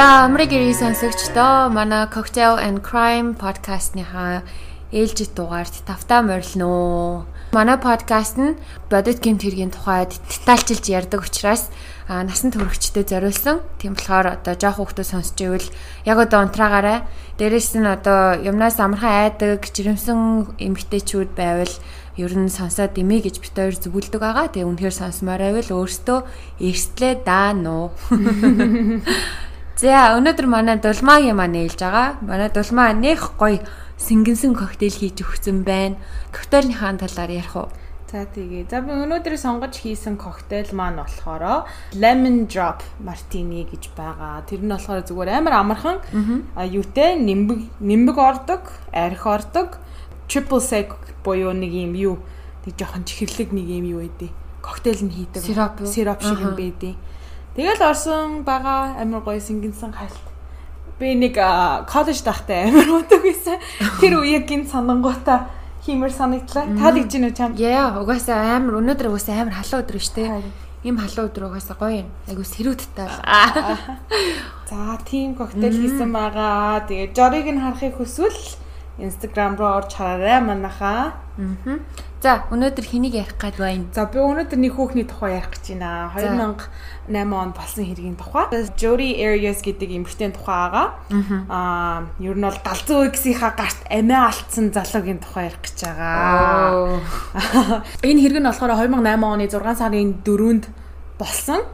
За Америк ирээ сонсогчдоо манай Cocktail and Crime podcast-ныхаа ээлжид дугаард тавтаа морилно. Манай подкаст нь бодит гэмт хэргийн тухайд детальчилж ярьдаг учраас насан туршидтэй зориулсан. Тийм болохоор одоо жоох хүүхдүүд сонсч ивэл яг одоо унтраагаарай. Дээрэс нь одоо юмнаас амархан айдаг жирэмсэн эмгтээчүүд байвал ер нь сонсоод димээ гэж бит хоёр зүгэлдэг байгаа. Тэгээ үнэхээр сонсомоор байвал өөртөө эрсдлээ даа нуу. За өнөөдөр манай дулмаа юм аа нээлж байгаа. Манай дулмаа нэх гоё сингэнсэн коктейл хийж өгсөн байна. Коктейлийнхаа талаар ярих уу? За тэгээ. За би өнөөдөр сонгож хийсэн коктейл маань болохоор Lemon Drop Martini гэж байгаа. Тэр нь болохоор зүгээр амар амархан юутэй нимбэг нимбэг ордог, арх ордог, triple sec буюу нэг юм юу. Тэг жоохон чихэрлэг нэг юм юу байдیں۔ Коктейл нь хийдэг. Сироп шиг юм байдیں۔ Тэгэл орсон байгаа амар гоё сингэнсэн хальт. Би нэг коллеж дахтай амар удаг байсан. Тэр үеийг гин санангуудаа хиймэр санагдлаа. Та тэгж гинэ чам. Яа, угаасаа амар өнөөдөр угаасаа амар халуун өдөр штэ. Им халуун өдөр угаасаа гоё юм. Айгу сэрүүдтэй. За, тийм коктейл хийсэн байгаа. Тэгээ жорыг нь харахыг хүсвэл Instagram руу орж хараарай манайхаа. Аа. За, өнөөдөр хэнийг ярих гээд байна? За, би өнөөдөр нэг хүүхний тухай ярих гэж байна. 2008 он болсон хэргийн тухай. Jody Arias гэдэг эмэгтэйн тухай байгаа. Аа, ер нь бол галзуу X-ийнхаа гарт амиа алдсан залуугийн тухай ярих гэж байгаа. Энэ хэрэг нь болохоор 2008 оны 6 сарын 4-нд болсон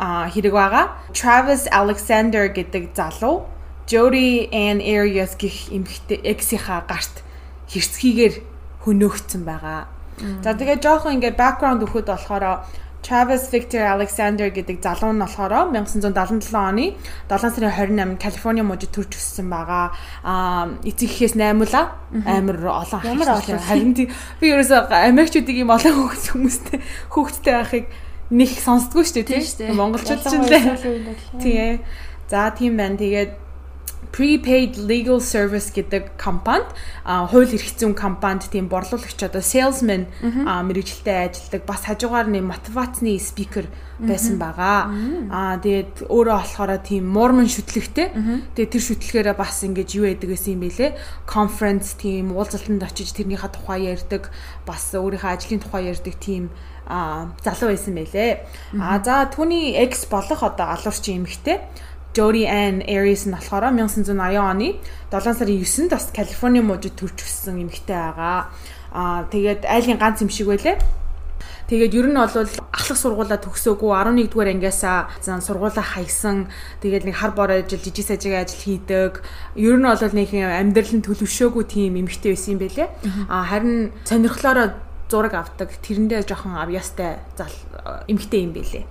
аа хэрэг байгаа. Travis Alexander гэдэг залуу Jody Ann Arias гих эмэгтэй X-ийнхаа гарт хэрцгийгээр хөнөөгцсөн байгаа. За тэгээ жоохон ингээ background өгөхөд болохоор Travis Victor Alexander гэдэг залуу нь болохоор 1977 оны 7 сарын 28-нд Калифорни мужид төрж өссөн байгаа. Аа эцэгхээс 8 ула амар олон олон харин би ерөөсөө Америкчүүдийн юм олон хөвгс хүмүүстэй хөвгттэй байхыг нэг сонсдгоо шүү дээ тийм монголчууд ч юм лээ. Тийм. За тийм байна. Тэгээд prepaid legal service гэдэг компанид хууль эрх зүйн компанид тийм борлуулагч одоо salesman мэрэгжилтэй ажилладаг бас хажуугаар нэг мотивацны спикер байсан байгаа. Аа тэгээд өөрөө болохоор тийм мормон шүтлэгтэй. Тэгээд тэр шүтлэгээрээ бас ингэж юу яадаг гэсэн юм бэлээ. Conference тийм уулзалтанд очиж тэрнийхээ тухай ярьдаг, бас өөрийнхөө ажлын тухай ярьдаг тийм залуу байсан байлээ. А за түүний экс болох одоо алуурчин эмэгтэй Jody Ann Aries нь болохоор 1980 оны 7 сарын 9-нд бас Калифорни мужид төрж өссөн эмэгтэй байгаа. Аа тэгээд айлын ганц юм шиг байлээ. Тэгээд ер нь бол ахлах сургуулаа төгсөөгүй 11 дугаар ангиасаа зан сургуулаа хайсан. Тэгээд нэг хар бор ажил, жижиг сажиг ажил хийдэг. Ер нь бол нэг амьдрал нь төлөвшөөгүй тийм эмэгтэй байсан юм байлээ. А харин сонирхлоороо зураг авдаг. Тэрэндээ жоохон авьяастай зал эмэгтэй юм байлээ.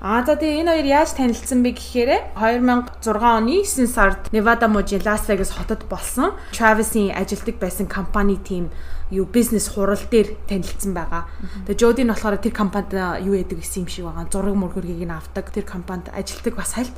Аа за тэгээ энэ хоёр яаж танилцсан бэ гэхээр 2006 оны 9 сард Nevada мужийн Las Vegas хотод болсон Travis-ийн ажилтдаг байсан компани тим юу бизнес хурал дээр танилцсан байгаа. Тэгээ нь болохоор тэр компанид юу яадаг гэсэн юм шиг байгаа. Зураг мөргөргийг нь авдаг. Тэр компанид ажилтдаг бас хальт.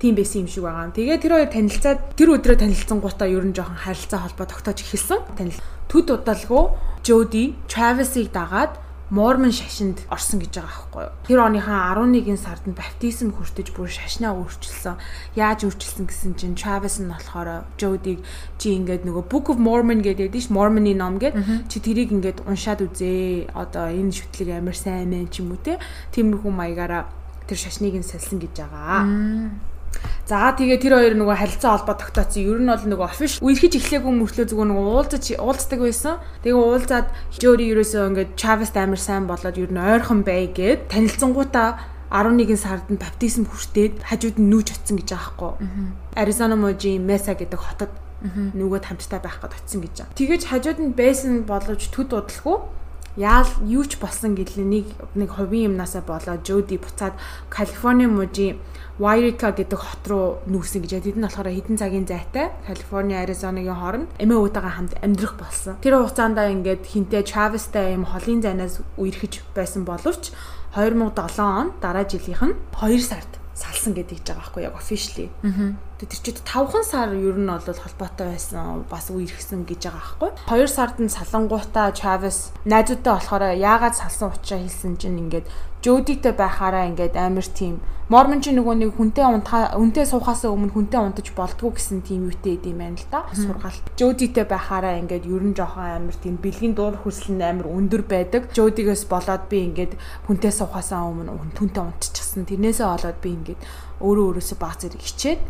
Тийм байсан юм шиг байгаа. Тэгээ тэр хоёр танилцаад тэр өдрөө танилцсан гутаа ер нь жоохон харилцаа холбоо тогтоож эхэлсэн. Танил төд удалгүй Jody Travis-ыг дагаад Мормон шашинд орсон гэж байгаа байхгүй юу. Тэр оныхаа 11 сард нь баптизм хүртэж бүр шашнаа өөрчилсөн. Яаж өөрчилсөн гэсэн чинь Travis нь болохоор Jody-г чи ингээд нөгөө Book of Mormon гэдэг дэш Mormon-ы ном гэдэг чи тэрийг ингээд уншаад үзээ. Одоо энэ шүтлэг амар сайн мэн ч юм уу те. Тиймэрхүү маягаараа тэр шашныг нь салсан гэж байгаа. За тэгээ тэр хоёр нөгөө харилцаа холбоо тогтооцсон. Ер нь бол нөгөө офиш үерхэж эхлээгүй мөртлөө зүгээр нөгөө уулзаж уулздаг байсан. Тэгээ уулзаад Жори ерөөсөө ингээд Чавест амар сайн болоод ер нь ойрхон бай гэд танилцсангуудаа 11 сард нь баптизм хүртээд хажууд нь нүүж очсон гэж байгаа байхгүй. Аризона мужийн Меса гэдэг хотод нөгөө хамттай байх гээд очсон гэж байгаа. Тэгэж хажууд нь байсан боловч төд удалгүй яал юу ч болсон гэхэл нэг нэг хувийн юмнасаа болоод Жоди буцаад Калифорни мужийн Wairika гэдэг хот руу нүүсэн гэж. Тэд нь болохоор хэдэн цагийн зайтай Калифорни, Аризонагийн хооронд эмээ уудаагаа хамт амьдрах болсон. Тэр хугацаанд ингээд хинтээ Travis-тай юм холын зайнаас үерхэж байсан боловч 2007 он дараа жилийнх нь 2 сард салсан гэдэг жбайгаа байхгүй яг officially. Аа. Тэр чид 5хан сар ер нь бол холбоотой байсан бас үерхсэн гэж байгаа байхгүй. 2 сард нь салангуудаа Travis найзуудтай болохоор яагаад салсан учраа хэлсэн чинь ингээд Жодитэй байхаараа ингээд амар тийм Мормон чи нөгөө нэг хүнтэй унтаа үнтэй суухаас өмнө хүнтэй унтаж болдгоо гэсэн тийм үетэй идэм байна л да. Сургаалт. Жодитэй байхаараа ингээд ерөн жоохон амар тийм бэлгийн дуур хүсэл нь амар өндөр байдаг. Жодигээс болоод би ингээд хүнтэй суухаас өмнө хүнтэй унтчихсан. Тэрнээсээ болоод би ингээд өөрөө өөрөөсөө баг зэрэг хичээд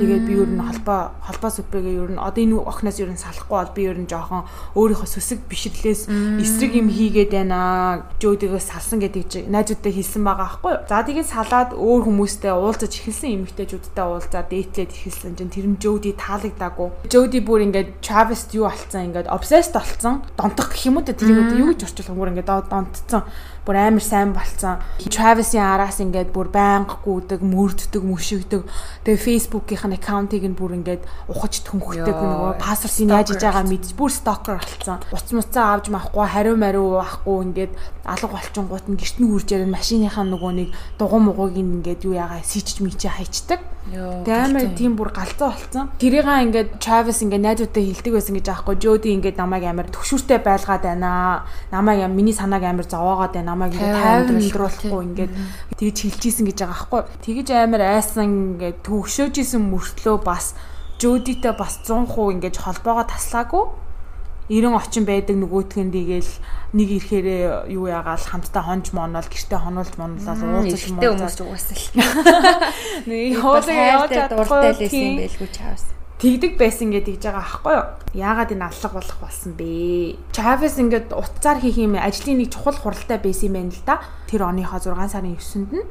тэгээд би ер нь холбоо холбоо сүпэгээ ер нь одоо энэ охноос ер нь салахгүй бол би ер нь жоохон өөрийнхөө сүсэг бишрлээс эсрэг юм хийгээд байна жөөдгөөс салсан гэдэг найзуудтай хэлсэн байгаа аахгүй юу. За тэгээд салаад өөр хүмүүстэй уулзаж эхэлсэн эмэгтэйчүүдтэй уулзаад дээтлээд эхэлсэн чинь тэр нь жөөди таалагдаагүй. Жөөди бүр ингээд Travis юу болцсон ингээд obsessed болцсон. Донтох гэх юм уу тэр юу гэж орчуулах юм бүр ингээд донтцсон бүр амар сайн болцсон. Travis-ийн араас ингээд бүр байнга гүдэг, мөрддөг, мөшигдөг. Тэгээ Facebook-ийн аккаунтыг нь бүр ингээд ухаж төнхөдөг нөгөө пассвордыг яаж иж байгаа мэдж бүр stalker болцсон. Уц муцаа авч махгүй, хариу мариу байхгүй ингээд алга болчихгоот нь гэрт нь үрж ярин машиныхаа нөгөө нэг дугуй муугыг ингээд юу ягаа сичж мичээ хайчдаг. Тэгээ амар тийм бүр галзуу болцсон. Тэрийгээ ингээд Travis ингээд найзуудтай хилдэг байсан гэж аахгүй. Jody ингээд намайг амар төвшүүртэй байлгаад байна. Намайг миний санааг амар зовоогоод байна намайг ингээд 50 өндруулахгүй ингээд тэгж хилжсэн гэж байгаа байхгүй. Тэгж амар айсан ингээд төгшөөжсэн мөртлөө бас Жодитэй бас 100% ингээд холбоогоо таслаагүй. 90 очин байдаг нөгөөтгөн дигээл нэг ирэхээрээ юу яагаал хамтдаа хонж монол гэртээ хонуулж монолол уулзаж юм уу хүмүүс угаасаа л нэг хоолой явж дуртай л байсан байлгүй чавс тэгдэг байсан гэдэг гэж байгаа аахгүй юу? Яагаад энэ аллах болох болсон бэ? Travis ингээд утцаар хийх юм ажлын нэг чухал хуралтай байсан юм байна л да. Тэр оныхоо 6 сарын 9-нд нь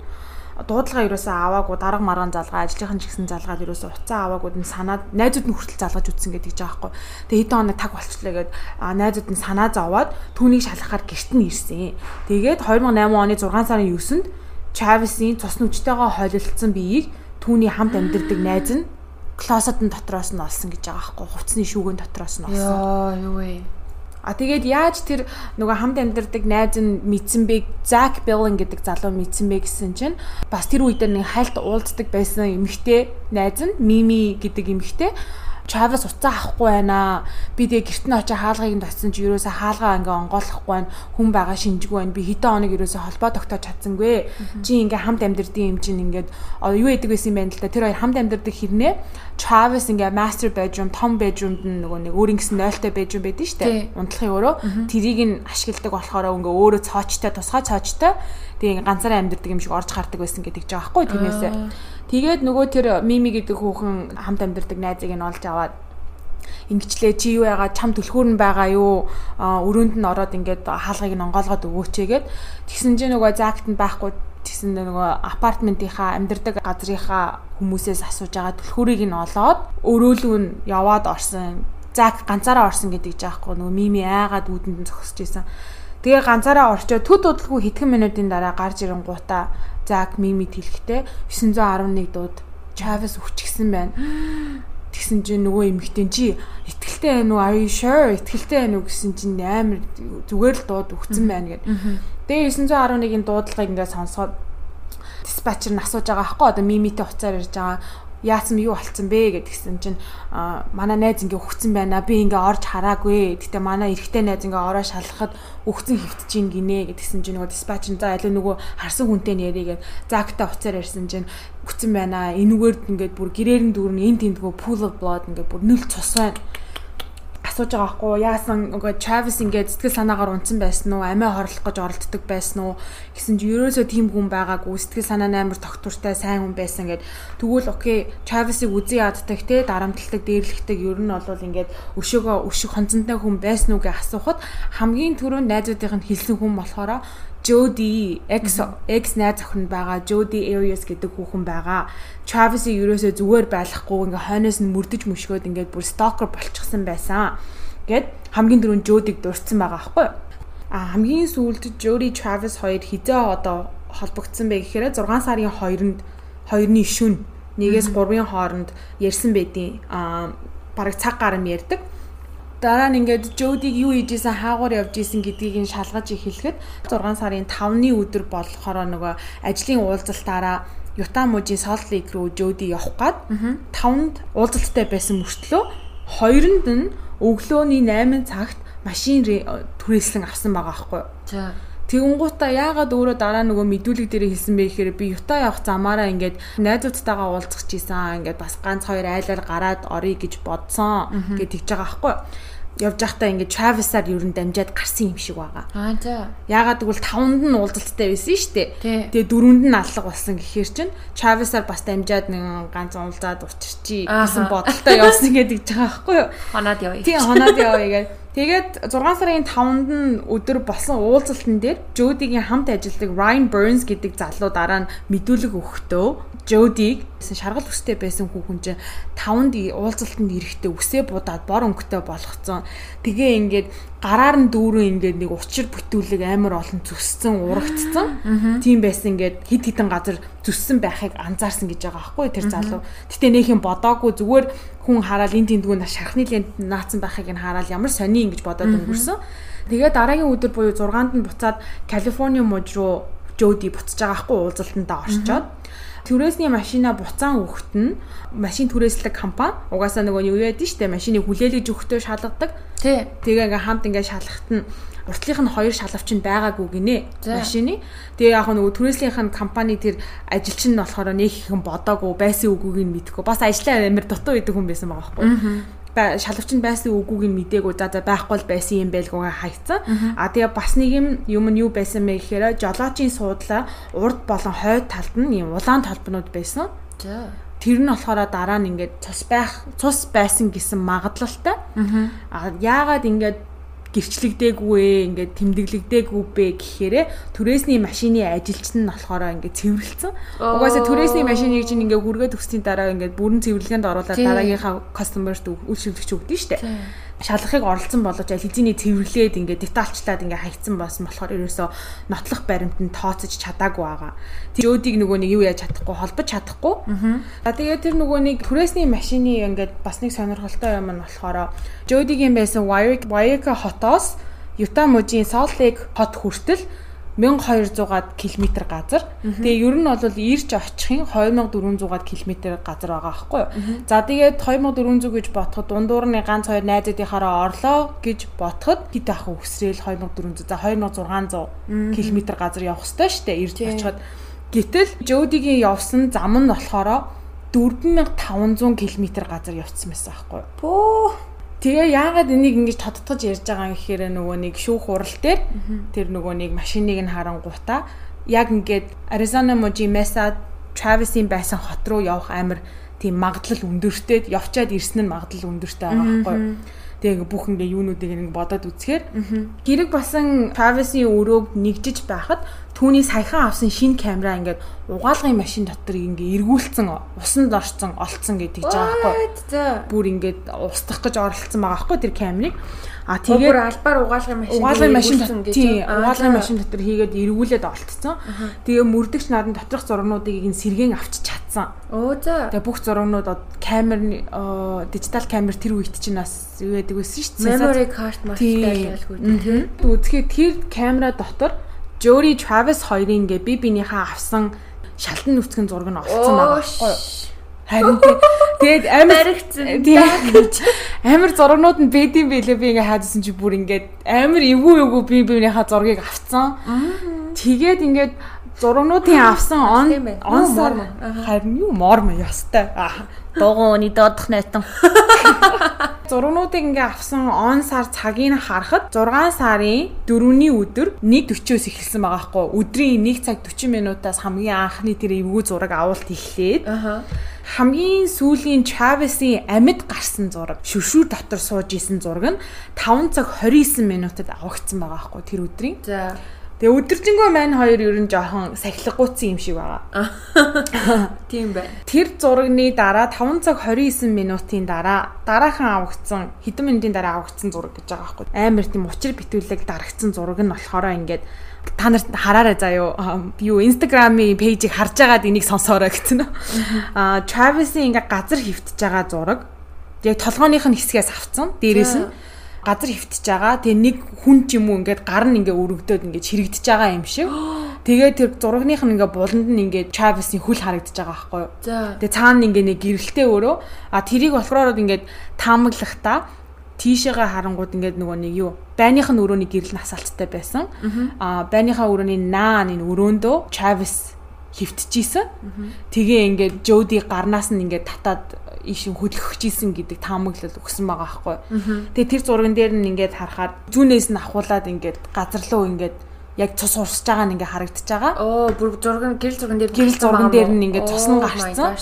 дуудлага ерөөсөө аваагүй дарга маргаан залгаа ажлынхан ч гэсэн залгаад ерөөсөө уцаа аваагүй нь санаад найзууд нь хүртэл залгаж үтсэн гэдэг жаахгүй. Тэгээ хэдэн хоног таг болчихлоо гэд найзууд нь санаа зовоод түүнийг шалгахаар гэрт нь ирсэн. Тэгээд 2008 оны 6 сарын 9-нд Travis-ийн цус нүчтэйгээ хойлолцсон биеийг түүний хамт амьдардаг найз нь клоссет нь дотроос нь олсон гэж байгаа байхгүй хувцсны шүүгэн дотроос нь олсон. Йоо юу вэ? А тэгээд яаж тэр нөгөө хамт амьдардаг найз нь мэдсэн бэ? Зак Беллин гэдэг залуу мэдсэн бэ гэсэн чинь бас тэр үед нэг хайлт уулздаг байсан эмэгтэй найз нь Мими гэдэг эмэгтэй Travis уцаа авахгүй байна. Би тэгээ гэрт нь очиж хаалгыг нь татсан чи ерөөсө хаалгаа ингээ онгойлохгүй байна. Хүн байгаа шинжгүй байна. Би хэдэн хоног ерөөсө холбоо тогтоож чадсангүй. Чи ингээ хамт амьдэрдэг юм чинь ингээд юу яадаг байсан юм байна л да. Тэр хоёр хамт амьдэрдэг хэрнээ Travis ингээ master bedroom, том bedroomд нөгөө нэг өөр ингэсэн 0-той bedroom байдаг шүү дээ. Унтлахын өөрөө тэрийг нь ашигладаг болохоор ингээ өөрөө цоочтой, тусгай цоочтой. Тэгээ ганцаараа амьдэрдэг юм шиг орж гардаг байсан гэдэг ч байгаа байхгүй тэрнээсээ. Тэгээд нөгөө тэр Мими гэдэг хүүхэн хамт амьдардаг найзыг нь олж аваад ингэчлээ чи юу яагаад чам түлхүүр нь байгаа юу? Өрөөнд нь ороод ингээд хаалгыг нь онгоолгоод өгөөчээгээд тэгсэн чинь нөгөө заакт нь байхгүй тэгсэн нөгөө апартментийнхаа амьдардаг газрынхаа хүмүүсээс асууж байгаа түлхүүрийг нь олоод өрөөлөө нь яваад орсон. Зак ганцаараа орсон гэдэг жаахгүй нөгөө мими айгаад үүдэнд нь зогсож исэн. Тэгээ ганцаараа орчоо төд удалгүй хэдхэн минутын дараа гарч ирэн гутаа Зак Мимид хэлэхдээ 911 дууд Travis өчгсөн байна. Тэгсэн чинь нөгөө эмэгтэй чи итгэлтэй байна уу? Are you sure? Итгэлтэй байна уу гэсэн чинь амар зүгээр л дууд өгсөн байна гэд. Тэгээ 911-ийн дуудлагыг ингээд сонсоод диспатчер нь асууж байгаа аахгүй одоо мимитэй хуцаар ирж байгаа яасан юу болцсон бэ гэдгсэн чинь манай найз ингээ өгцөн байна би ингээ орж хараагүй. Гэтээ манай эрэгтэй найз ингээ ороо шалгахад өгцөн хөвтөж гин гинэ гэдгсэн чинь нөгөө диспатч нь за алуу нөгөө харсан хүнтэй нэрийгээд загтаа уцаар ярьсан чинь өгцөн байна энүүгээр ингээд бүр гэрээр нь дүүрэн энэ тэндгөө pool of blood ингээ бүр нөл цус байна асууж байгаа байхгүй яасан үгүй Travis ингээд сэтгэл санаагаар унтсан байсан уу? Амиа хорлох гэж оролддог байсан уу? Гэсэн чи ерөөсөө тийм хүн байгаагүй. Сэтгэл санаа амар тогтвортой сайн хүн байсан гэд. Тэгвэл окей Travis-ыг үзий яддаг те дарамтлагдаг дээрлэгдэг. Ер нь бол ингээд өшөөгөө өшөг хонцонтой хүн байсан уу гэж асуухад хамгийн түрүүнд найзуудынх нь хэлсэн хүн болохоор Jody X X найз охин байгаа Jody Arias гэдэг хүүхэн байгаа. Travis-ийг ерөөсөө зүгээр байхгүй ингээ хойноос нь мөрдөж мөшгөөд ингээд бүр stalker болчихсон байсан. Гэт хамгийн дөрөв Jody-г дурдсан байгаа байхгүй. А хамгийн сүүлд Jody Travis хоёр хизээ одоо холбогдсон бэ гэхээр 6 сарын 2-нд 2-ны шүн нэгээс 3-ын хооронд ярьсан байдیں۔ А бараг цаг гарам ярьдаг дараа нь ингээд Жодиг юу хийж исэн хаагуур явж исэн гэдгийг нь шалгаж эхлэхэд 6 сарын 5-ны өдөр болохоор нөгөө ажлын уулзалтаараа Юта мужийн Солт Лейк руу Жоди явах гад 5-нд уулзалттай байсан мөртлөө 2-нд нь өглөөний 8 цагт машин түрээслэн авсан байгаа байхгүй. За. Тэгэнгуутаа яагаад өөрөө дараа нөгөө мэдүүлэг дээр хэлсэн бэ гэхээр би Юта явах замаараа ингээд найзуудтайгаа уулзах чийсэн. Ингээд бас ганц хоёр айлаар гараад орё гэж бодсон гэж тэгж байгаа байхгүй явж байхдаа ингээд Travis-аар ер нь дамжаад гарсан юм шиг байгаа. Аа за. Яагаад гэвэл таванд нь уулзалттай байсан шүү дээ. Тэгээ дөрөнд нь аллах болсон гэхээр чинь Travis-аар бас дамжаад нэг ганц уулзаад учирчи гэсэн бодолтой явсан гэдэг ч байгаа байхгүй юу? Хоноод явъя. Тийм хоноод явъя гэдэг. Тэгээд 6 сарын 5-нд нь өдөр болсон уулзалтан дээр Jody-гийн хамт ажилладаг Ryan Burns гэдэг залуу дараа нь мэдүүлэг өгөхдөө Жодиг шаргал үстэй байсан хүүхэн чинь таванд уулзалтанд ирэхдээ үсээ будаад бор өнгөтэй болгоцсон. Тэгээ ингээд гараар нь дүүрэн ингээд нэг учир бүтүүлэг амар олон зүссэн урагдцсан. Тийм байсан ингээд хид хідэн газар зүссэн байхыг анзаарсан гэж байгаа байхгүй тэр залуу. Гэтэ нөх юм бодоогүй зүгээр хүн хараад энэ тэндгүү шархны лент наацсан байхыг нь хараад ямар сони ингэж бодоод өнгөрсөн. Тэгээ дараагийн өдөр буюу 6-нд нь буцаад Калифорни мужи руу Жоди буцаж байгаа хгүй уулзалтандаа орчоод түрээсний машина буцаан өгөхт нь машин түрээслэг компани угаасаа нөгөө юу яд нь штэ машиныг хүлээлгэж өгөхдөө шалгадаг. Тий. Тэгээ ингээ хамт ингээ шалгахт нь уртлынх нь хоёр шалгавч нь байгаагүй гинэ машины. Тэгээ яг нөгөө түрээслийнх нь компани тэр ажилч нь болохоор нэг ихэн бодоогүй байсан үгүйг нь мэдгүй. Бас ажиллаа амир дутуу идэг хүн байсан байгаа байхгүй шалгавч нь байсан үгүйг нь мдээгүй за за байхгүй байсан юм байлгүйгээ хайцсан. А тэгээ бас нэг юм юм нь юу байсан бэ гэхээр жолоочийн суудлаа урд болон хойд талд нь юм улаан толбнууд байсан. Тэр нь болохоор дараа нь ингээд цус байх цус байсан гэсэн магадлалтай. Аа яагаад ингээд гэрчлэгдээгүй ээ ингээд тэмдэглэгдээгүй бэ гэхээр түрээсний машины ажилч нь болохоор ингээд цэвэрлсэн. Угаасаа түрээсний машиныг чинь ингээд хүргээд өгсөний дараа ингээд бүрэн цэвэрлэгэнд оруулаад дараагийнхаа кастомерт үйлчлэгч өгдөн штэ шалгахыг оролцсон боловч аль хэзээний цэвэрлээд ингээд детальчлаад ингээд хайцсан болсон болохоор ерөөсөө нотлох баримт нь тооцож чадаагүй байгаа. Тэр өөдийг нөгөө нэг юу яаж чадахгүй холбож чадахгүй. За тэгээд тэр нөгөө нэг түрээсний машины ингээд бас нэг сонирхолтой юм нь болохоор Жодигийн байсан Waika хотоос Юта мужийн Salt Lake хот хүртэл 1200-аад км газар. Тэгээ ер нь бол ирж очихын 2400-аад км газар байгаа байхгүй юу. За тэгээд 2400 гэж бодоход дундуур нь ганц хоёр найзуудынхаараа орлоо гэж бодоход хэд ах өсрөөл 2400 за 2600 км газар явах хэрэгтэй шүү дээ ирж очиход. Гэтэл Жодигийн явсан зам нь болохоор 4500 км газар явцсан байсан байхгүй юу. Бөө Тэгээ яагаад энийг ингэж тодтогч ярьж байгаа юм гэхээр нөгөө нэг шүүх урал дээр тэр нөгөө нэг машиныг нь харангуутаа яг ингээд Arizona Moji Mesa Travis-ийн байсан хот руу явах амар тийм магадлал өндөртэй явчаад ирсэн нь магадлал өндөртэй байгаа байхгүй юу. Тэгээ бүх ингээ юунуудыг ингээ бодоод үзэхээр гэрэг басан Travis-ийн өрөөг нэгжиж байхад түүний саяхан авсан шинэ камера ингээд угаалгын машин дотор ингээ эргүүлсэн усанд орцсон олцсон гэдэг жаа байхгүй. Бүр ингээд устгах гэж оролцсон байгаа байхгүй тэр камерыг. А тэгээд албаар угаалгын машин угаалгын машин тийм угаалгын машин дотор хийгээд эргүүлээд олцсон. Тэгээ мөрдөгч наадын доторх зургнуудыг ин сэргэн авчиж чадсан. Оо за. Тэгээ бүх зургнууд камер дижитал камер тэр үед чинь бас юу яадаг байсан шүү дээ. Memory card марктай ялгүйдэг. Үзэхэд тэр камера дотор Jory Travis хоёрын ингээ би бинийхээ авсан шалтан нүцгэн зураг нь олцсон байгаа. Байхгүй юу? Харин тэгээд амар амар зургнууд нь бэдэм бэлээ би ингээ хаадсан чи бүр ингээд амар эвгүй эвгүй би бинийхээ зургийг авцсан. Тэгээд ингээд зургнуудын авсан он он сар харин юу морм ястай. Догооны доодох найтан. Зургнуудыг ингээ авсан он сар цагийг харахад 6 сарын 4-ний өдөр 1:40-оос эхэлсэн байгаа хгүй. Өдрийн 1 цаг 40 минутаас хамгийн анхны тэр эвгүй зураг авалт эхлээд. Хамгийн сүүлийн Travis-ийн амьд гарсан зураг шүршүүр дотор сууж исэн зураг нь 5 цаг 29 минутад авагдсан байгаа хгүй тэр өдрийн. За Тэгээ өдөржингөө маань хоёр ер нь жоохон сахилгагуйцсан юм шиг байгаа. Тийм байна. Тэр зурагны дараа 5 цаг 29 минутын дараа дараахан авагдсан хэдэн минутын дараа авагдсан зураг гэж байгаа байхгүй. Амар тийм учир битүүлэг дарагдсан зураг нь болохоор ингээд та нарт хараарай заяо юу инстаграмын пэйжийг харж байгаад энийг сонсоорой гэсэн. Аа Travis-ийн ингээд газар хөвтөж байгаа зураг яг толгойных нь хэсгээс авцсан. Дээрээс нь газар хөвтөж байгаа. Тэгээ нэг хүн ч юм уу ингээд гар нь ингээ өргөдөөд ингээ чирэгдэж байгаа юм шиг. Тэгээ тэр зурагных нь ингээ буланд нь ингээ Travis-ийн хүл харагдаж байгаа байхгүй юу. Тэгээ цаана ингээ нэг гэрэлтэй өөрөө а тэрийг болохоор ингээд таамаглахдаа тийшээгээ харангууд ингээд нөгөө нэг юу байных нь өрөөний гэрэл насаалттай байсан. Аа байныхаа өрөөний наан энэ өрөөндөө Travis хөвтчихсэн. Тэгээ ингээд Jody гарнаас нь ингээд татаад ишин хөдөлгөхжсэн гэдэг таамаглал өгсөн байгаа байхгүй. Тэгээ тэр зурган дээр нь ингээд харахаар зүүнээс нь ахуулаад ингээд газар руу ингээд яг цус урсж байгаа нь ингээ харагдаж байгаа. Оо бүр зураг гэрэл зурган дээр гэрэл зурган дээр нь ингээ цус нь гарцсан.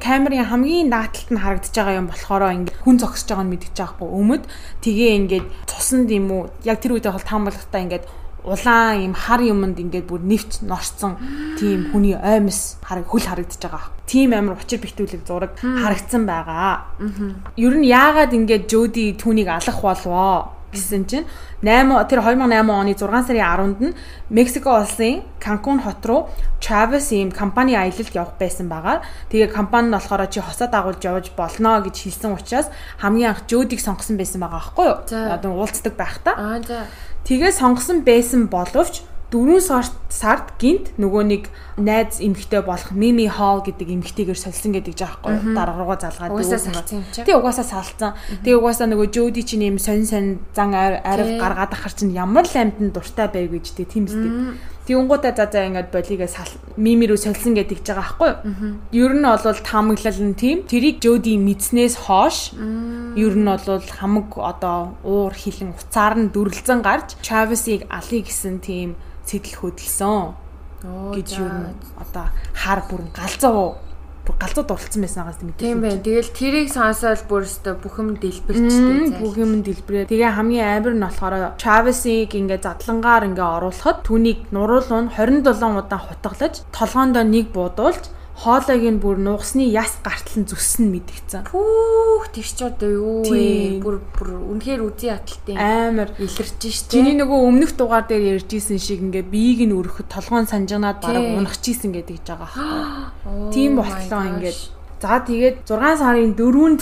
Камерын хамгийн нааталт нь харагдаж байгаа юм болохоор ингээ хүн зогсож байгааг нь мэдчихэж байгаа хгүй. Өмд тгээ ингээ цуснд юм уу яг тэр үедээ бол таамаглагтаа ингээ улаан юм хар юмд ингээд бүр нэвч норцсон тийм хүний оймс хараг хөл харагдаж байгаа. Тийм амар учир битүүлэг зураг харагдсан байгаа. Ер нь яагаад ингээд Жоди түүнийг алах болвоо? Гэсэн чинь 8 тэр 2008 оны 6 сарын 10-нд нь Мексико улсын Канкун хот руу Travis ийм компани аялалд явах байсан байгаа. Тэгээ компани нь болохоор чи хосоо дагуулж явж болно гэж хэлсэн учраас хамгийн анх Жодиг сонгосон байсан байгаа аахгүй юу? Одоо уулздаг байхдаа. Аа за. Тэгээ сонгосон байсан боловч 4 сард сард гинт нөгөө нэг найз эмэгтэй болох Mimi Hall гэдэг эмэгтэйгээр солисон гэдэг жаахгүй дараа руугаа залгаад дүүсэн. Тэг угаасаа салцсан. Тэг угаасаа нөгөө Jody чинь юм сонь сонь зан арив гаргаад ахар чинь ямар л амьтанд дуртай байг гэж тэг тийм үстэй. Тэнгуудаа за за ингээд болигээ сал Mimi рүү солисон гэдэг жагаа байхгүй юу? Ер нь бол таамаглал нь тийм. Тэрийг Jody мэдснээс хойш ер нь бол хамаг одоо уур хилэн уцаар нь дүрлзэн гарч Travis-ийг алъя гэсэн тийм сэтэл хөдөлсөн гэж юу одоо хар бүрэн галзуу галзуу дурлцсан байснаагаас мэдээ. Тийм байна. Тэгэл тэрийг сонсоод бүр өстө бүх юм дэлбэрчтэй. Бүх юм дэлбэрээ. Тэгээ хамгийн амар нь болохоор Travis-ийг ингээ задлангаар ингээ оруулахад түүнийг нуруулуун 27 удаа хутгалж толгоондоо нэг буудуулж хоолойг нь бүр нугасны яс гартал нь зүссэн мэдгцэн. Пүүх тийч одоо юу вэ? Бүр бүр үнэхээр үзий аталтын амар илэрч штэ. Чиний нөгөө өмнөх дугаар дээр ярьжсэн шиг ингээ биеийг нь өрөхөд толгоон санжганаад бараг унахчихсэн гэдэг гэж байгаа байхгүй. Тийм болтлоо ингээ. За тэгээд 6 сарын 4-нд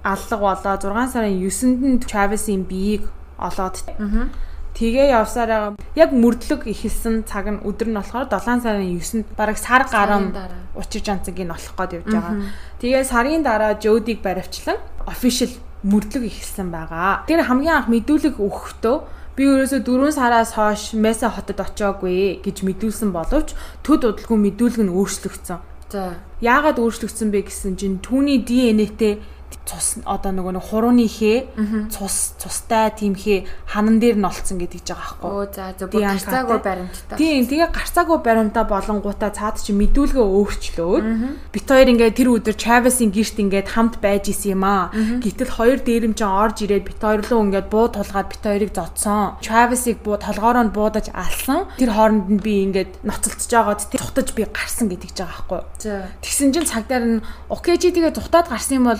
аллаг болоо 6 сарын 9-нд нь Travis-ийн биеийг олоод. Аа Тэгээ явсараа яг мөрдлөг ихэлсэн цаг нь өдөр нь болохоор 7 сарын 9-нд бараг сар гарам учир жанцгийн олох гээд явж байгаа. Тэгээ сарын дараа Жодиг баривчлан official мөрдлөг ихэлсэн байгаа. Тэр хамгийн анх мэдүүлэг өгөхдөө би ерөөсө 4 сараас хойш Меса хотод очиагүй гэж мэдүүлсэн боловч төд удалгүй мэдүүлэг нь өөрчлөгдсөн. За. Яагаад өөрчлөгдсөн бэ гэсэн чинь түүний ДНХ-тэй цус одоо нөгөө нэг хурууны хээ цус цустай тиймхээ ханан дээр нь олцсон гэдэг жбайгаа байхгүй. Оо за бүр гарцаагүй баримттай. Тийм тэгээ гарцаагүй баримтаа болонгуудаа цаад чи мэдүүлгээ өөрчлөөд бит хоёр ингээд тэр өдөр Travis-ийн гэрт ингээд хамт байж исэн юм аа. Гэтэл хоёр дээрэмчин орж ирээд бит хоёр руу ингээд буу тулгаад бит хоёрыг зодсон. Travis-ийг буу толгоороо нь буудаж алсан. Тэр хооронд нь би ингээд ноцолцож байгаад тэр тухтаж би гарсан гэдэг жбайгаа байхгүй. За. Тэгсэн чинь цагдаар нь окей чи тэгээ тухтаад гарсан юм бол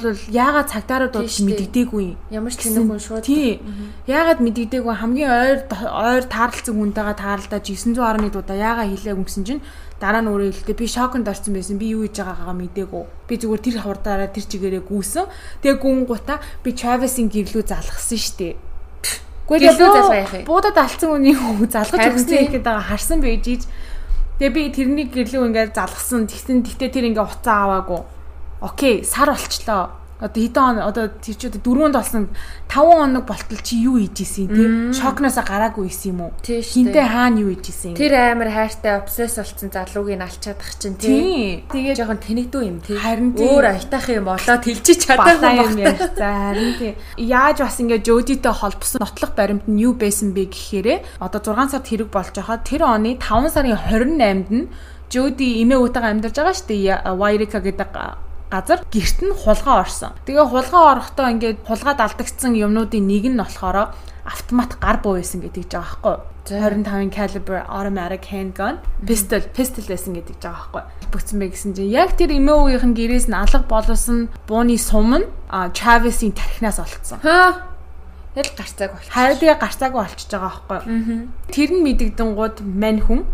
яагаад цагдаараа дуудаж мэддэгдээгүй юм. Ямар ч тэнэг хүн шууд. Тий. Яагаад мэддэгдээгүй хамгийн ойр ойр таарлцсан хүнтэйгээ таарлаа 910-ны дуудаа яагаад хэлээ гүмсэн чинь дараа нь өөрөө хэлдэг би шоконд орсон байсан би юу хийж байгаагаа мэдээгүй. Би зүгээр тэр хурдаараа тэр чигээрээ гүйсэн. Тэгээ гүн гута би Travis-ийн гэрлүү залгасан штеп. Гэхдээ тэгээ буудад алдсан үнийг залгаж өгсөн гэхэд байгаа харсан байж ийж Тэгээ би тэрний гэрлүү ингээд залгасан. Тэгсэн тэгтээ тэр ингээ уцаа аваагүй. Окей, сар болчлоо одоо хэдэн он одоо тэр чи одоо дөрөвөнд болсон 5 хоног болтол чи юу хийж исэн тий шокноосоо гараагүй исэн юм уу? Хинтээ хаана юу хийж исэн? Тэр амар хайртай обсесс болсон залуугийн алчаадах чинь тий тэгээ жоохон тэнэгдүү юм тий харин өөр аятах юм болоо тэлжиж чадаагүй юм яа за харин тий яаж бас ингээ жодитэй холбосон нотлох баримт нь юу байсан бэ гэхээрээ одоо 6 сард хэрэг болж байхад тэр оны 5 сарын 28-нд нь Жоди эмээ уутайгаа амьдарч байгаа шүү дээ. Вайрика гэдэг газар герт нь хулгай орсон. Тэгээ хулгай орохдоо ингээд хулгайд алдагдсан юмнуудын нэг нь болохоор автомат гар буу байсан гэдэг жбайгаа байхгүй. 25-ын caliber automatic handgun pistol pistol байсан гэдэг жбайгаа байхгүй. Бүгдсэн бэ гэсэн чинь яг тэр эмээ уугийнхэн гэрээс нь алга боловсон бууны сум нь Travis-ийн тархинаас олцсон. Хаа Тэл гарцааг болчих. Харин тэгээ гарцааг болчихж байгаа байхгүй. Тэр нь мэдэгдэн гууд мань хүн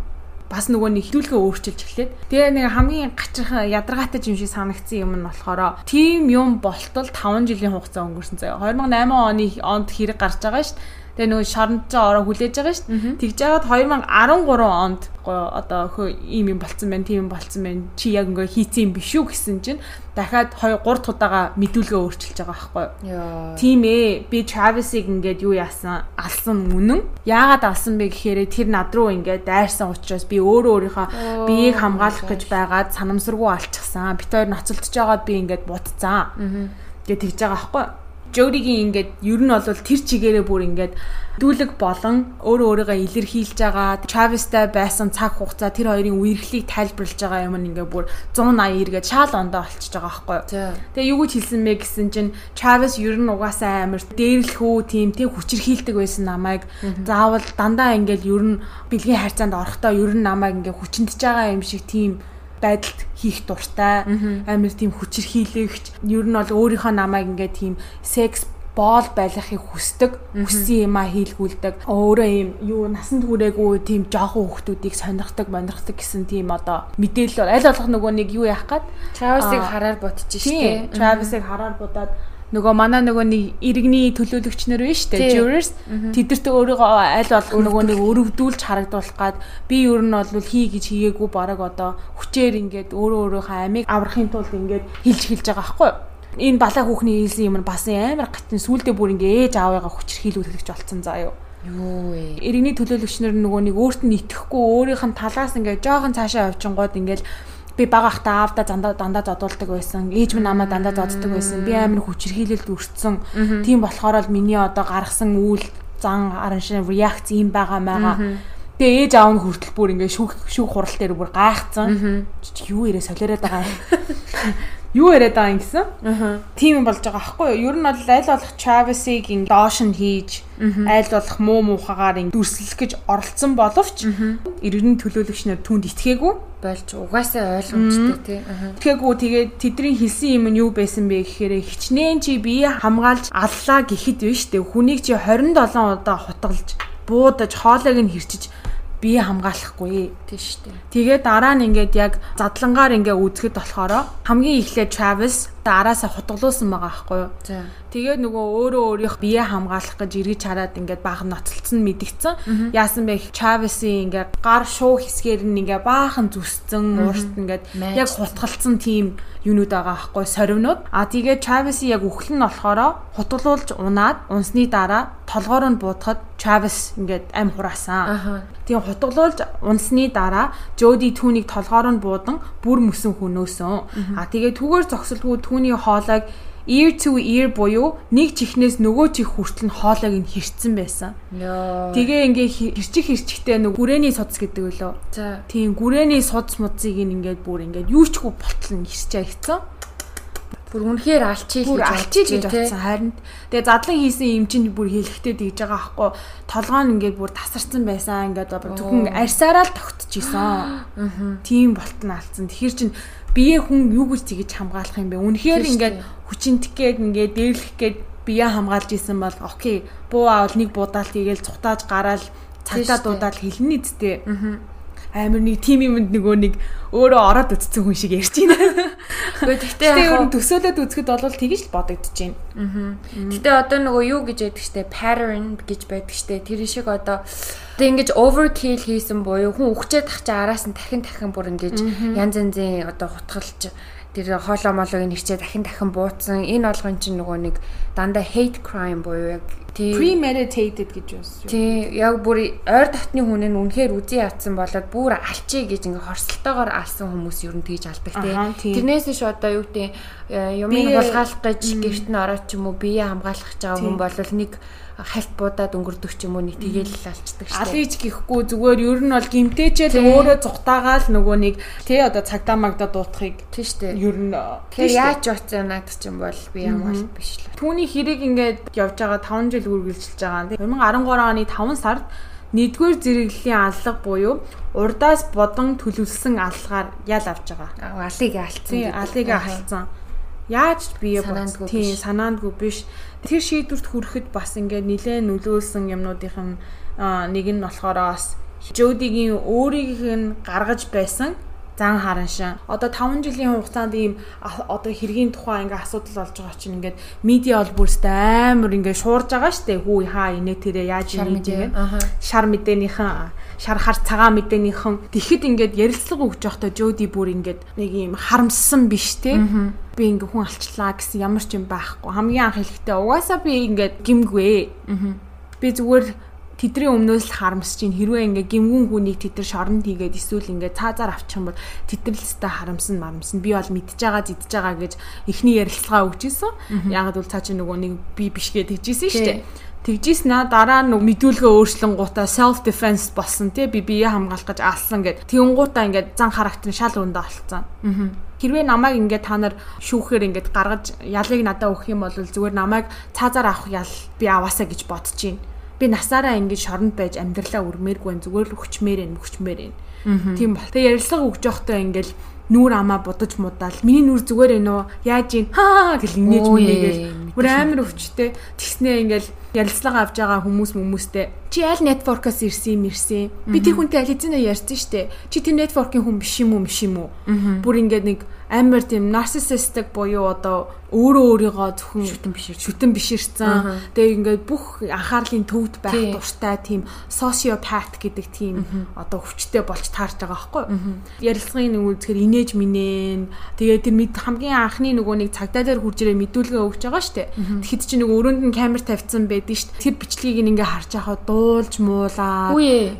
бас нөгөө нэг хитүүлгээ өөрчилж эхлээд тэгээ нэг хамгийн гачрах ядаргаатай юм шиг санагдсан юм нь болохоор тийм юм болтол 5 жилийн хугацаа өнгөрсөн заяа. 2008 оны онд хэрэг гарч байгаа шүү Тэгээ нөгөө шоронд жоо ороо хүлээж байгаа шүү дээ. Тэгж жагаад 2013 онд одоо хөө ийм юм болцсон байна, тийм юм болцсон байна. Чи яг ингээ хийцэн юм биш үү гэсэн чинь дахиад 2 3 тудаага мэдүүлгээ өөрчилж байгаа байхгүй юу. Тийм ээ. Би Travis-ыг ингээд юу яасан? Алсан үнэн. Яагаад алсан бэ гэхээр тэр над руу ингээд дайрсан учраас би өөрөө өөрийнхөө биеийг хамгаалах гэж байгаад санамсаргүй алчихсан. Бит хоёр ноцолдож байгаад би ингээд бутцсан. Тэгээ тэгж байгаа байхгүй юу Жодигийн ингээд ер нь бол тэр чигээрээ бүр ингээд дүүлэг болон өөрөө өөрийгөө илэрхийлж байгаа Travis-тай байсан цаг хугацаа тэр хоёрын үерхлийг тайлбарлаж байгаа юм ингээд бүр 180 эргээд шаал ондоо олчихж байгаа байхгүй. Тэгээ юу гэж хэлсэн бэ гэсэн чинь Travis ер нь угаасаа амар дээрлэхүү тийм тийм хүчрхийлдэг байсан намайг. Заавал дандаа ингээд ер нь бэлгийн харьцаанд орохдоо ер нь намайг ингээд хүчнэтж байгаа юм шиг тийм байдалд хийх дуртай. Амар тийм хүчирхийлэгч ер нь бол өөрийнхөө намайг ингээд тийм секс боол байлгахыг хүсдэг хүссэн юм а хийлгүүлдэг. Өөрөө юм юу насанд хүрээгүй тийм жоохон хүүхдүүдийг сонирхдаг монирхдаг гэсэн тийм одоо мэдээлэл аль болох нөгөө нэг юу яах гээд? Travis-ыг хараар бодчих штеп. Travis-ыг хараар будаад нөгөө манай нөгөө нэг иргэний төлөөлөгч нар байна шүү дээ jurors. Тэдэрт өөрийгөө аль болох нөгөө нэг өрөвдүүлж харагдуулах гад би ер нь бол хий гэж хийгээгүй бараг одоо хүчээр ингээд өөрөө өөрийнхөө амийг аврахын тулд ингээд хилж хилж байгаа байхгүй энэ балаа хүүхний хийсэн юм бас амар гатын сүулдэ бүр ингээ ээж аавыгаа хүчрхийлүүлэгч болцсон заа юу Юу вэ? Иргэний төлөөлөгч нар нөгөө нэг өөрт нь итгэхгүй өөрийнх нь талаас ингээ жоохон цаашаа явчихгод ингээл би бага ахта аавда дандаа дандаа зодуулдаг байсан. Ээж минь намайг дандаа зодддаг байсан. Би амар хүчрхийлэлд өртсөн. Тийм болохоор л миний одоо гаргасан үйл зан араншин реакц юм байгаа маяга. Тэгээ ээж аав нь хүртэл бүр ингээ шүүх шүүх хурал дээр бүр гайхацсан. Юу ирээ солиороод байгаа юм. Юу яриад байгаа юм гэсэн? Аа. Тийм болж байгаа аахгүй юу? Ер нь бол аль болох Travis-ыг ин доош нь хийж, аль болох муу муухагаар ин дүрслэх гэж оролцсон боловч иргэний төлөөлөгч нар түнд итгээгүй болж угаасаа ойлгомжтой тий. Итгээгүй тэгээд тэдний хэлсэн юм нь юу байсан бэ гэхээр хичнээн чи бие хамгаалж аллаа гэхэд биш үү? Хүнийг чи 27 удаа хутгалж буудаж хоолойг нь хэрчиж бие хамгаалахгүй тийм шүү дээ. Тэгээд дараа нь ингээд яг задлангаар ингээд үзэхэд болохоор хамгийн эхлээд Travis араасаа хутгалуулсан байгаа байхгүй юу. Тэгээд нөгөө өөрөө өөрийнх бие хамгаалах гэж эргэж хараад ингээд баахан ноцолцсон мэдгцэн. Яасан бэ? Travis-ийн ингээд гар шуу хэсгээр нь ингээд баахан зүсцэн уурт ингээд яг хутгалцсан тийм юунууд байгаа байхгүй сорвнууд. А тэгээд Travis-ийн яг үхэл нь болохоор хутгалуулж унаад унсны дараа толгоор нь буутахад Travis ингээд ам хураасан. Тийм хутгалуулж унсны дараа Jody түүнийг толгоор нь буудан бүр мөсөн хөнөөсөн. А тэгээд түгээр зогсолгүй түүний хоолойг ear to ear буюу нэг чихнээс нөгөө чих хүртэл нь хоолойг нь хэрцсэн байсан. Тэгээ ингээ хэрчих хэрчихтэй нэг гүрээний судас гэдэг үлээ. Тийм гүрээний судас мудсыг ингээд бүр ингээд юу ч хүү ботлон хэрчээ хийцэн. Бүр үнэхээр алчил гэж алчил гэж бодсон харин тэгээ задлан хийсэн юм чинь бүр хэлэхтэй дийж байгаа аахгүй толгоо нь ингээд бүр тасарсан байсан ингээд зөвхөн арьсаараа л тогтчихсон. Тийм болтон алдсан. Тэгэхэр чин бие хүн юу гэж тэгэж хамгаалах юм бэ? Үнэхээр ингээд хүчинтгэгээд ингээд дээрлэх гээд бие хамгаалж исэн бол окей. Буу аавал нэг буудаал тийгээл цухтааж гараал цагтаа дуудаад хэлнэ үсттэй. Амар нэг тим юмд нөгөө нэг өөрөө ороод үтцсэн хүн шиг ярьж байна. Гэхдээ тэгтээ яг төсөөлөд үзэхэд бол тэгж л бодогдож байна. Гэтэ одоо нөгөө юу гэж яддаг штэ? Pattern гэж байдаг штэ. Тэр шиг одоо Тэгээ ингэж overkill хийсэн буюу хүн өгчээд тах чи араас нь дахин дахин бүр ингэж янз янзын одоо хутгалж тэр хоолоо молог нэрчээ дахин дахин бууцсан энэ олгон чинь нөгөө нэг дандаа hate crime буюу яг premeditated гэж байна. Тий, яг бүр ойр татны хүн нь үнэхээр үзий ятсан болоод бүр алчий гэж ингээ хорсолтойгоор алсан хүмүүс ер нь тэгж алдаг тий. Тэрнээс ш одоо юу гэдэг юмыг хулгайлах гэж гэрт нь ороод ч юм уу бие хамгаалах гэж байгаа хүн бол нэг хальт буудаад өнгөрдөг ч юм уу нэг тэгээл алчдаг шүү. Алиж гихгүй зүгээр ер нь бол гимтээчэл өөрөө зүхтаагаал нөгөө нэг тий одоо цагдаа магдаа дуутахыг тий шүү. Ер нь тэгэхээр яаж оцсон наад ч юм бол би ямар биш л. Түүний хэрэг ингээд явж байгаа 5 жил үргэлжилж байгаа. 2013 оны 5 сард нэгдүгээр зэрэглэлийн алга буюу урдаас бодон төлөвлөсөн алгаар ял авч байгаа. Алыг алдсан. Тий, алыг алдсан. Яаж бие бодсон? Тийм, санаандгүй биш тэр шийдвэрт хүрэхэд бас ингээд нилээн нөлөөлсөн юмнуудын нэг нь болохоор бас Жодигийн өөрийг нь гаргаж байсан зан хараншин. Одоо 5 жилийн хугацаанд ийм одоо хэргийн тухай ингээ асуудал болж байгаа чинь ингээд медиа бол бүрстэй амар ингээ шуурж байгаа штэ. Хүү хаа инээ тэрэ яаж ийм гэдэг. Шар мэдээнийхэн шар хар цагаан мэдээнийхэн тэгэхэд ингээд ярилцлага өгч явахдаа Жоди бүр ингээд нэг ийм харамссан биш те. Би ингээ хүн алчлаа гэсэн ямар ч юм байхгүй. Хамгийн анх хэлэхдээ угаасаа би ингээд гимгүй. Би зүгээр тэдний өмнөөс л харамсаж чинь хэрвээ ингээ гимгүн хүнийг тэд нар шоронд хийгээд эсвэл ингээ цаазаар авчих юм бол тэд нар л өстой харамсан марамсан би бол мэдж байгаа зидж байгаа гэж эхний ярилцлага өгч исэн. Ягаад бол цаа чи нөгөө нэг би биш гэж тэгжсэн шүү дээ. Тэгжсэн дараа нь мэдүүлгээ өөрчлөн гутаа self defense болсон тий би бие хамгаалах гэж алсан гэд тэгэн гутаа ингээд зан характер шал өндө олцсон. Хэрвээ намайг ингээд та нар шүүхээр ингээд гаргаж ялыг надад өгөх юм бол зүгээр намайг цаазаар авах ял би аваасаа гэж бодож байна би насаараа ингэж шоронд байж амьдралаа өрмээргүй зүгээр л өгчмээр энэ өгчмээр энэ. Тийм бол. Тэгээ ярилцлага өгч явахдаа ингээл нүүр амаа будаж мудаал. Миний нүүр зүгээр ээ нөө яаж ийн хаа гэл инээж мэнийгээл бүр амар өвчтэй. Тэгснээ ингээл ярилцлага авж байгаа хүмүүс хүмүүстэй чи аль нетворкоос ирсэн юм ирсэн. Би тэр хүнтэй аль хэзээ ярьсан штэ. Чи тэр нетворкийн хүн биш юм уу биш юм уу? Бүр ингээд нэг амар тийм narcissistic буюу одоо өөрөө өөрийгөө зөвхөн шүтэн бишэр шүтэн бишэрсэн. Тэгээ ингээд бүх анхаарлын төвд байх дуртай тийм sociopath гэдэг тийм одоо хүчтэй болж таарч байгаа байхгүй. Ярилцлагын нэг үзэхэр инээж минэн. Тэгээ тэр хамгийн анхны нөгөө нэг цагдаа дээр хурж ирээ мэдүүлгээ өгч байгаа штэ. Тэгэхэд чи нэг өрөөнд нь камер тавьсан байдэн штэ. Тэр бичлэгийг ингээ харж байхад дуулж муулаад. Үе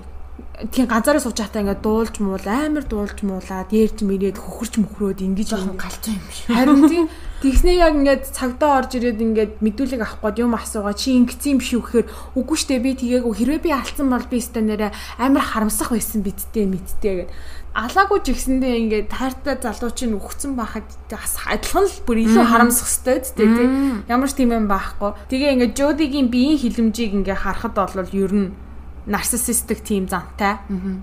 тийм ганцаараа сууж байхдаа ингээд дуулж муул амар дуулж муулаад дээрж мэрээд хөхөрч мөхрөөд ингэж жоохон галзуу юм шиг. Харин тийм тэгснээ яг ингээд цагдаа орж ирээд ингээд мэдүүлэг авах гээд юм асуугаа чи ингэсэн юм шүү гэхээр үгүй штэ би тгээгүй хэрвээ би алдсан бол би стандараа амар харамсах байсан бидтэй мэдтэй гэд алаагүй ч ихсэндээ ингээд таартай залуу чинь өгцөн байхад бас адилхан л бүр илүү харамсах хэвээр тийм ямар ч тийм юм байхгүй. Тэгээ ингээд Жодигийн биеийн хилэмжийг ингээд харахад бол ер нь нарциссистик тийм зантай.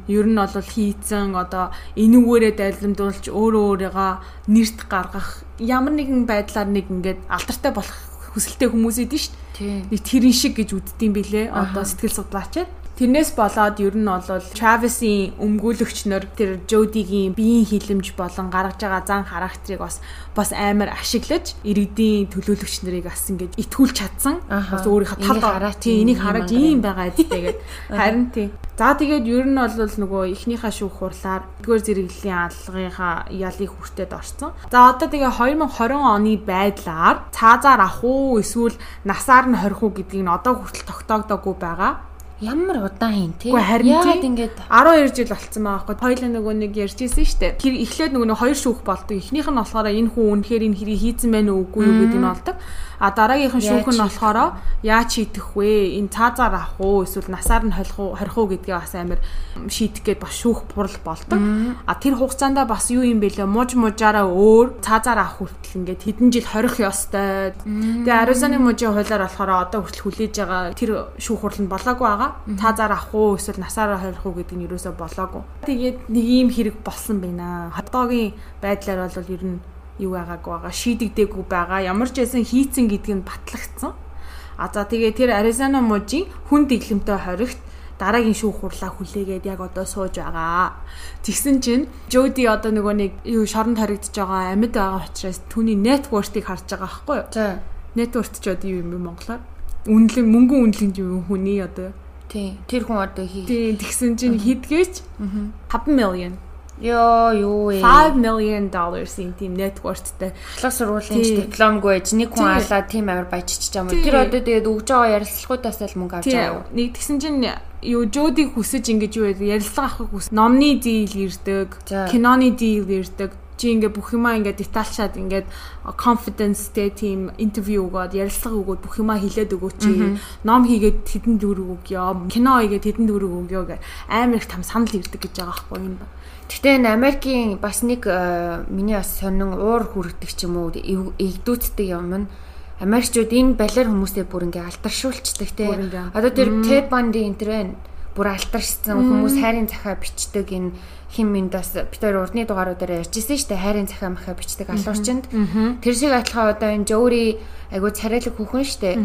Ер нь бол хийцэн одоо энүүгээрээ дайлимдуулж өөрөө өөрийгөө нэрт гаргах ямар нэгэн байдлаар нэг ингээд алдартай болох хүсэлтэй хүмүүс идэв шүү дээ. Нэг тэрэн шиг гэж үзддэм билээ. Одоо сэтгэл судлаачид. Тэрнээс болоод ер нь бол Travis-ийн өмгөөлөгчнөр тэр Jody-гийн биеийн хилэмж болон гаргаж байгаа зан характерыг бас бас амар ашиглаж иргэдийн төлөөлөгч нарыг бас ингэж итгүүлж чадсан. Бас өөрийнхөө тал хараа тий энийг хараад ийм байгаа гэдэггээд харин тий. За тэгээд ер нь бол нөгөө эхнийхээ шүүх хурлаар эдгээр зэрэглэлийн аллагынхаа ялыг хүртээд орсон. За одоо тэгээ 2020 оны байдлаар цаазаар авах уу эсвэл насаар нь хорих уу гэдгийг нь одоо хүртэл тогтоогдоогүй байгаа. Ямар удаан хийн тий. Яагаад ингэж 12 жил болцсон байгаа байхгүй. Хоёлаа нөгөө нэг ярьжсэн шүү дээ. Тэр эхлээд нөгөө нэг хоёр шүүх болдог. Эхнийх нь болохоор энэ хүн үнэхээр энэ хэрийг хийцэн байна уу үгүй юу гэдэг нь болдог. А дараагийнх нь шүүх нь болохоор яаж шийдэх вэ? Энэ цаазаар авах уу эсвэл насаар нь холих уу, хорих уу гэдгээ бас амар шийдэх гээд бас шүүх бурал болдог. А тэр хугацаанд бас юу юм бэлээ? Мууж мужаараа өөр цаазаар авах хүртэл ингээд хэдэн жил хорих ёстой. Тэгээ Аризоны мужийн хуулиар болохоор одоо хүртэл хүлээж байгаа тэр шүүх хурал нь болоогүй байгаа. Цаазаар авах уу эсвэл насаараа хорих уу гэдэг нь юусоо болоогүй. Тэгээд нэг ийм хэрэг болсон байна. Хотгоогийн байдлаар бол ер нь юу байгаагүй байгаа шийдэгдээгүй байгаа ямар ч байсан хийцэн гэдэг нь батлагдсан а за тэгээ тэр Аризона мужийн хүн дэглэмтэй хоригт дараагийн шүүх хурлаа хүлээгээд яг одоо сууж байгаа. Тэгсэн чинь Жоди одоо нөгөө нэг юу шоронд хоригдож байгаа амьд байгаа учраас түүний network-ийг харж байгаа байхгүй юу? За. Network ч одоо юу юм бэ монголоор? Үнэлэн мөнгөн үнэлэн юм хүний одоо. Тийм. Тэр хүн одоо хий. Тийм. Тэгсэн чинь хидгээч 5 million Йоо юу вэ? 5 million dollars-ийн тийм net worth-тэй ахлах сургуулийн дипломгүй байж нэг хүн алаад тийм амар баяжчих юм. Тэр одоо тэгээд өгж байгаа ярилцлагуудаас л мөнгө авч байгаа. Нэг тэгсэн чинь юу Жодиг хүсэж ингэж юу? Ярилцлага авахыг хүс. Номны дийл ирдэг, киноны дийл ирдэг чи ингээ бүх юмаа ингээ детальшаад ингээд confidence-тэй тийм интервью өгөөд ярилцлага өгөөд бүх юмаа хэлээд өгөөч чи. Ном хийгээд хэдэн дөрөв өгөө кино хийгээд хэдэн дөрөв өгөө гэ амар их там санал ирдэг гэж байгаа байхгүй юм ба. Гэтэ энэ Америкийн бас нэг миний бас сонин уур хүрдэг ч юм уу эгдүүцдэг юм нь Америкчууд энэ балер хүмүүстэй бүр ингээ алдаршуулцдаг те. Одоо тэр Ted Bundy энэ тэр бүр алдаршсан хүмүүс хайрын захаа бичдэг энэ хим миндас хоёр урдны дугааруудаар ярьжсэн шүү дээ. Хайрын захаа махаа бичдэг алуурчинд тэр шиг адилхан одоо энэ Жөри айгуу царайлаг хүүхэн шүү дээ.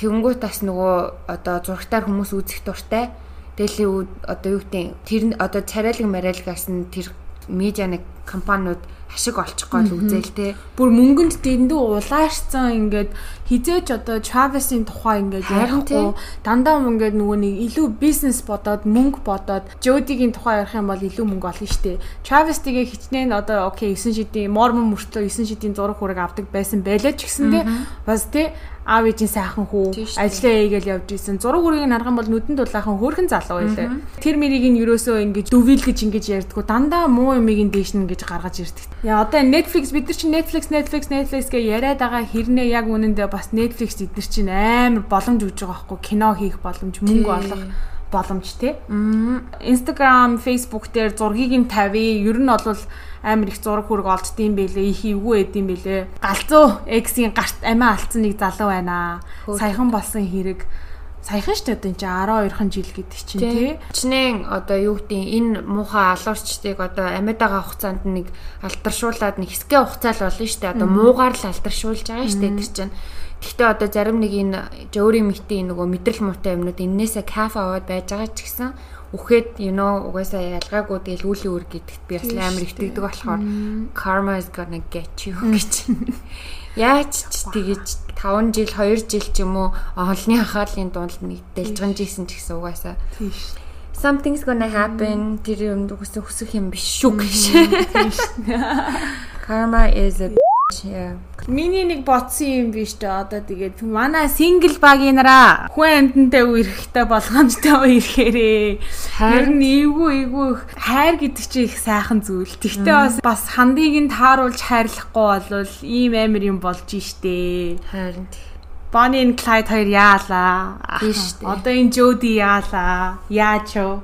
Тэгэнгүүт бас нөгөө одоо зурагтаар хүмүүс үзэх дуртай. Тэгэл одоо юу гэдэг тэр одоо царайлаг марайлгаас нь тэр медиа нэг компаниуд ашиг олчихгоо л үзэл те. Бүр мөнгөнд дэндүү улаашсан ингээд хизээч одоо Travis-ийн тухай ингээд ярихгүй дандаа ингээд нөгөө нэг илүү бизнес бодоод мөнгө бодоод Jody-гийн тухай ярих юм бол илүү мөнгө олно шүү дээ. Travis тэгээ хичнээн одоо окей 9 шидийн Mormon мөртөө 9 шидийн зураг хүрэг авдаг байсан байлаа ч гэсэндээ бас те аав ээжийн сайхан хүү ажиллаа хийгээл явж исэн. Зураг үрийг харах юм бол нүдэнд дулаахан хөөрхөн залуу байлаа. Тэр мэрийг нь ерөөсөө ингэж дүвил гэж ингэж ярьдгүү. Дандаа муу юмыг нь дээш нь гэж гаргаж ирдэг. Яа одоо Netflix бид нар чинь Netflix Netflix Netflix гэж яриад байгаа хэрнээ яг үнэндээ бас Netflix нар чинь амар боломж өгж байгаа байхгүй кино хийх боломж, мөнгө олох боломж тий. Instagram, Facebook дээр зургийг нь тавья. Ер нь бол амар их зураг хүрэг олддсон бэлээ. Их эвгүй эдэм бэлээ. Галзуу X-ийн гарт амиа алдсан нэг залуу байна. Саяхан болсон хэрэг саяхан шүү дээ энэ 12хан жил гэдэг чинь тий. Чинээ одоо юу гэдэг энэ муухай алуурчдыг одоо амьдаага хугацаанд нэг алдаршуулад нэг хэсгээ хугацаал болно шүү дээ. Одоо муугаар л алдаршуулж байгаа шүү дээ тэр чинь. Гэхдээ одоо зарим нэг энэ өөрийн мэтийн нөгөө мэдрэл муутай юмнууд эннээсээ кафе аваад байж байгаа ч гэсэн үхээд you know угаасаа ялгаагүй тэгэл үлийн үр гэдэгт би бас амар итгэдэг болохоор karma is gonna get you гэж. Яаж ч тэгэж 5 жил 2 жил ч юм уу олонний анхаарлын дунд нэг дэлжгэнж исэн ч гэсэн угаасаа тийш. Something's gonna happen. Тэр юм үгүйс хүсэх юм биш шүү гэж. Karma is a Миний нэг ботсон юм биш дээ. Одоо тэгээд манай сингл багийнараа хүн амьтантай үерхтэй болгоомжтой үерхээрээ. Харин эвгүй эвгүй хайр гэдэг чинь их сайхан зүйл. Тэгтээ бас бас хандыг нь тааруулж хайрлахгүй болвол ийм амир юм болж штэ. Харин Bonnie and Clyde хоёр яалаа. Одоо энэ Jody яалаа. Яач юу?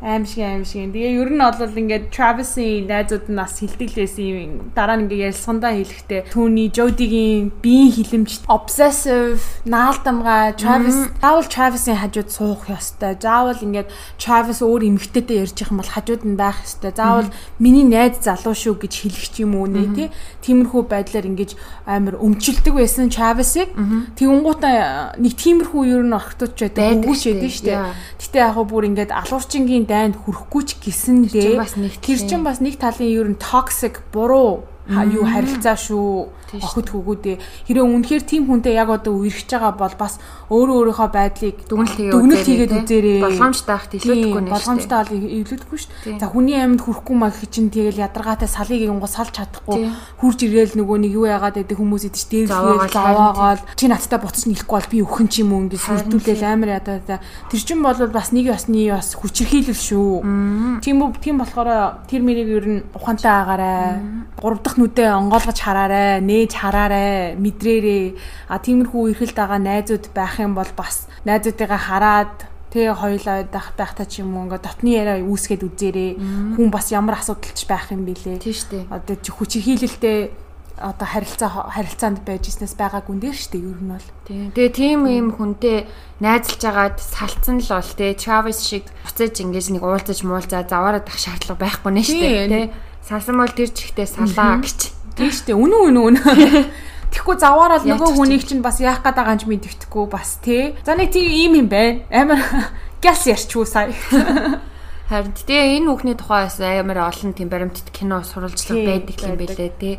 Аим шиг аим шиг. Тэгээ ер нь бол ингээд Travis-ийн найзууд нь бас хилдэглээсэн юм. Дараа нь ингээд ярилцсандаа хэлэхдээ түүний Jody-гийн биеийн хилэмж obsessive наалдамгаа Travis заавал Travis-ийн хажууд суух ёстой. Заавал ингээд Travis өөр эмгтээтэй ярьж их юм бол хажууд нь байх ёстой. Заавал миний найз залуу шүү гэж хэлэх ч юм уу нэ тий. Тиймэрхүү байдлаар ингээд амар өмчлөдөг байсан Travis-ийг. Тэгэнгუутаа нэг тиймэрхүү ер нь охтууч байдаг. Үгүй ч байдэн штэ. Гэтэ яг бүр ингээд алуурчингийн дайнд хүрэхгүй ч гэсэндээ тэр чинь бас нэг талын ер нь токсик буруу юу харилцаа шүү охид хөгүүдээ хэрэв үнэхээр тийм хүнтэй яг одоо үерхэж байгаа бол бас өөрөө өөрийнхөө байдлыг дүгнэлт хийгээд үзээрэй болгоомжтой авах илүүдэхгүй нэ болгоомжтой бол илүүдэхгүй шүү за хүний амьд хүрэхгүй маа гэх чинь тэгэл ядаргаатай салыг ингу салж чадахгүй. Хурж ирээл нөгөө нэг юу яагаад гэдэг хүмүүс идэж дээрлэгээл заваагаал чи надтай буцаж нэлэхгүй бол би өхөн ч юм уу ингэ сүрдүүлэл амар ядаа тэр чинь бол бас нэг ясны бас хүчрхийлэл шүү. Тийм үү? Тийм болохоор тэр мэрийг ер нь ухаантай агаарай. Гурав дахь нүдээ онгоолгож хараарай нээж хараарай мэдрээрээ а тиймэрхүү эргэлт байгаа найзууд байх юм бол бас найзуудыгаа хараад тэгээ хоёлаа байх байхтай ч юм уу ингээ дотны яриа үүсгээд үзээрээ хүн бас ямар асуудалч байх юм бэлээ. Тийм шүү дээ одоо хүч хийлэлтэй одоо харилцаа харилцаанд байж ирснээс байгаа гүн дээр шүү дээ ер нь бол. Тийм тэгээ тийм юм хүнтэй найзалж агаад салцсан л бол тий Travis шиг буцаж ингэж нэг уулзаж муулзаа заваарах шаардлага байхгүй нэ шүү дээ тий салсан бол тэр чихтэй салаа гэж Тийм шүү дээ. Үнэн үнэн үнэн. Тэгэхгүй заваарал нөгөө хүнийг чинь бас яах гээд байгаа юм ч мэддэхгүй бас тий. За нэг тийм ийм юм байна. Амар гяс ярьчгүй сая. Харин тэгээ энэ хүүхний тухайс амар олон тийм баримтат кино сурвалжлага байдаг юм байлээ тий.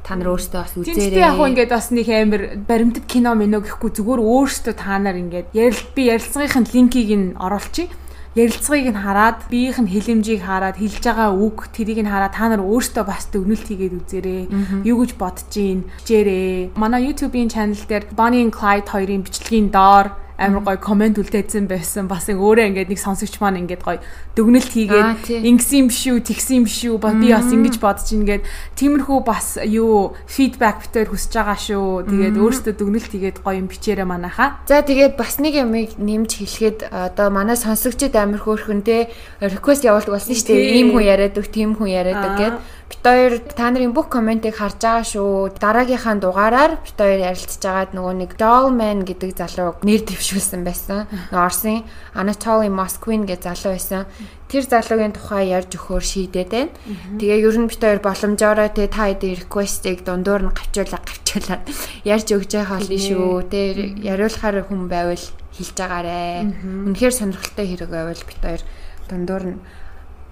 Та нар өөрсдөө бас үзээрэй. Тэгээ яг ингээд бас нэг амар баримтат кино мэнэ гэхгүй зүгээр өөрсдөө та нар ингээд ярил би ярилцлагын линкийг нь оруулчих ярилцлагыг нь хараад биеийнх нь хэлэмжийг хараад хэлж байгаа үг тэрийг нь хараад та нар өөрсдөө бас дүгнэлт хийгээд үзээрэй. Юу гэж бодож гин хичээрээ. Манай YouTube-ийн channel дээр Bonnie and Clyde хоёрын бичлэгийн доор амар гоё комент үлдээсэн байсан. Бас өөрөө ингээд нэг сонсогч маань ингээд гоё дүгнэлт хийгээд ингэсэн юм биш үү, тэгсэн юм биш үү, би бас ингэж бодож ингээд тиймэрхүү бас юу фидбек битээр хүсэж байгаа шүү. Тэгээд өөрөөсөө дүгнэлт хийгээд гоё юм бичээрэй манайхаа. За тэгээд бас нэг юмыг нэмж хэлэхэд одоо манай сонсогчид амар хөөрхөн те request явуулдаг болсон шүү дээ. Ийм хүн яриад өг, тийм хүн яриад өг гэдэг Бит хоёр та нарын бүх комментиг харж байгаа шүү. Дараагийнхаа дугаараар бит хоёр ярилцж байгаад нөгөө нэг Dollman гэдэг залууг нэр дэвшүүлсэн байсан. Нөгөө Орсын Anatoly Moskvin гэж залуу байсан. Тэр залуугийн тухай ярьж өгөхөөр шийдээд байна. Тэгээ ер нь бит хоёр боломжоор те та хэдийн request-ийг дундуур нь гавчуулаа гавчуулаад ярьж өгч байгаа болно шүү. Тэ яриулахаар хүн байвал хэлж агаарэ. Үнэхээр сонирхолтой хэрэг байвал бит хоёр дундуур нь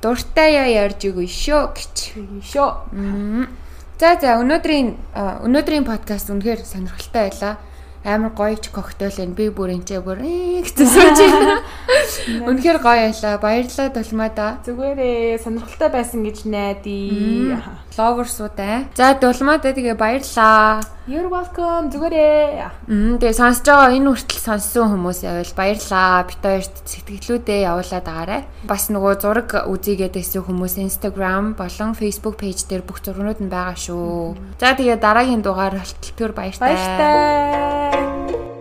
дуртай яа ярьж өгөө шүү гэж. Шүү. За за өнөөдрийн өнөөдрийн подкаст үнэхээр сонирхолтой байлаа амар гоё ч коктейл энэ би бүр энэ бүр гэсэн сууж байна. Үнэхээр гоё байлаа. Баярлалаа дулмаада. Зүгээрээ сонирхолтой байсан гэж найдаа. Ловерсуудаа. За дулмаада тэгээ баярлалаа. You're welcome. Зүгээрээ. Мм тэгээ сонсож байгаа энэ хүртэл сонссон хүмүүс байвал баярлалаа. Бит хоёрт сэтгэлдээ явуулаад агаарай. Бас нөгөө зураг үзийгээд байсан хүмүүс Instagram болон Facebook пэйж дээр бүх зургууд нь байгаа шүү. За тэгээ дараагийн дугаар болтол төр баяртай. Баяртай.